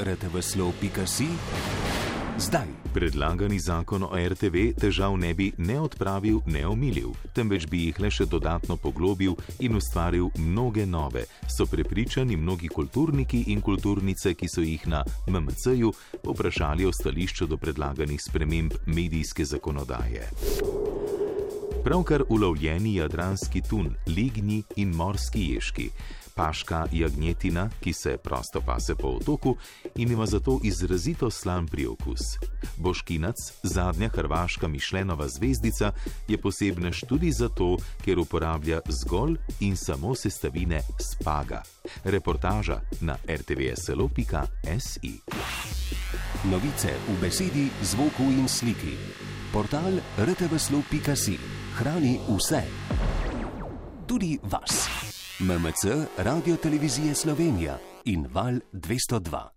rtvslo.si zdaj. Predlagani zakon o RTV težav ne bi ne odpravil, ne omilil, temveč bi jih le še dodatno poglobil in ustvaril mnoge nove, so prepričani mnogi kulturniki in kulturnice, ki so jih na MMC-ju poprašali o stališču do predlaganih sprememb medijske zakonodaje. Pravkar ulovljeni jadranski tun, lignji in morski ježki paška jagnjetina, ki se prosto pase po otoku in ima zato izrazito slan priokus. Boškinac, zadnja hrvaška Mišlenova zvezdica, je posebnež tudi zato, ker uporablja zgolj in samo sestavine spaga. Reportaža na rtvslo.si. Novice v besedi, zvoku in sliki. Portal rtvslo.si hrani vse, tudi vas. MMC, Radio Televizije Slovenija in Val 202.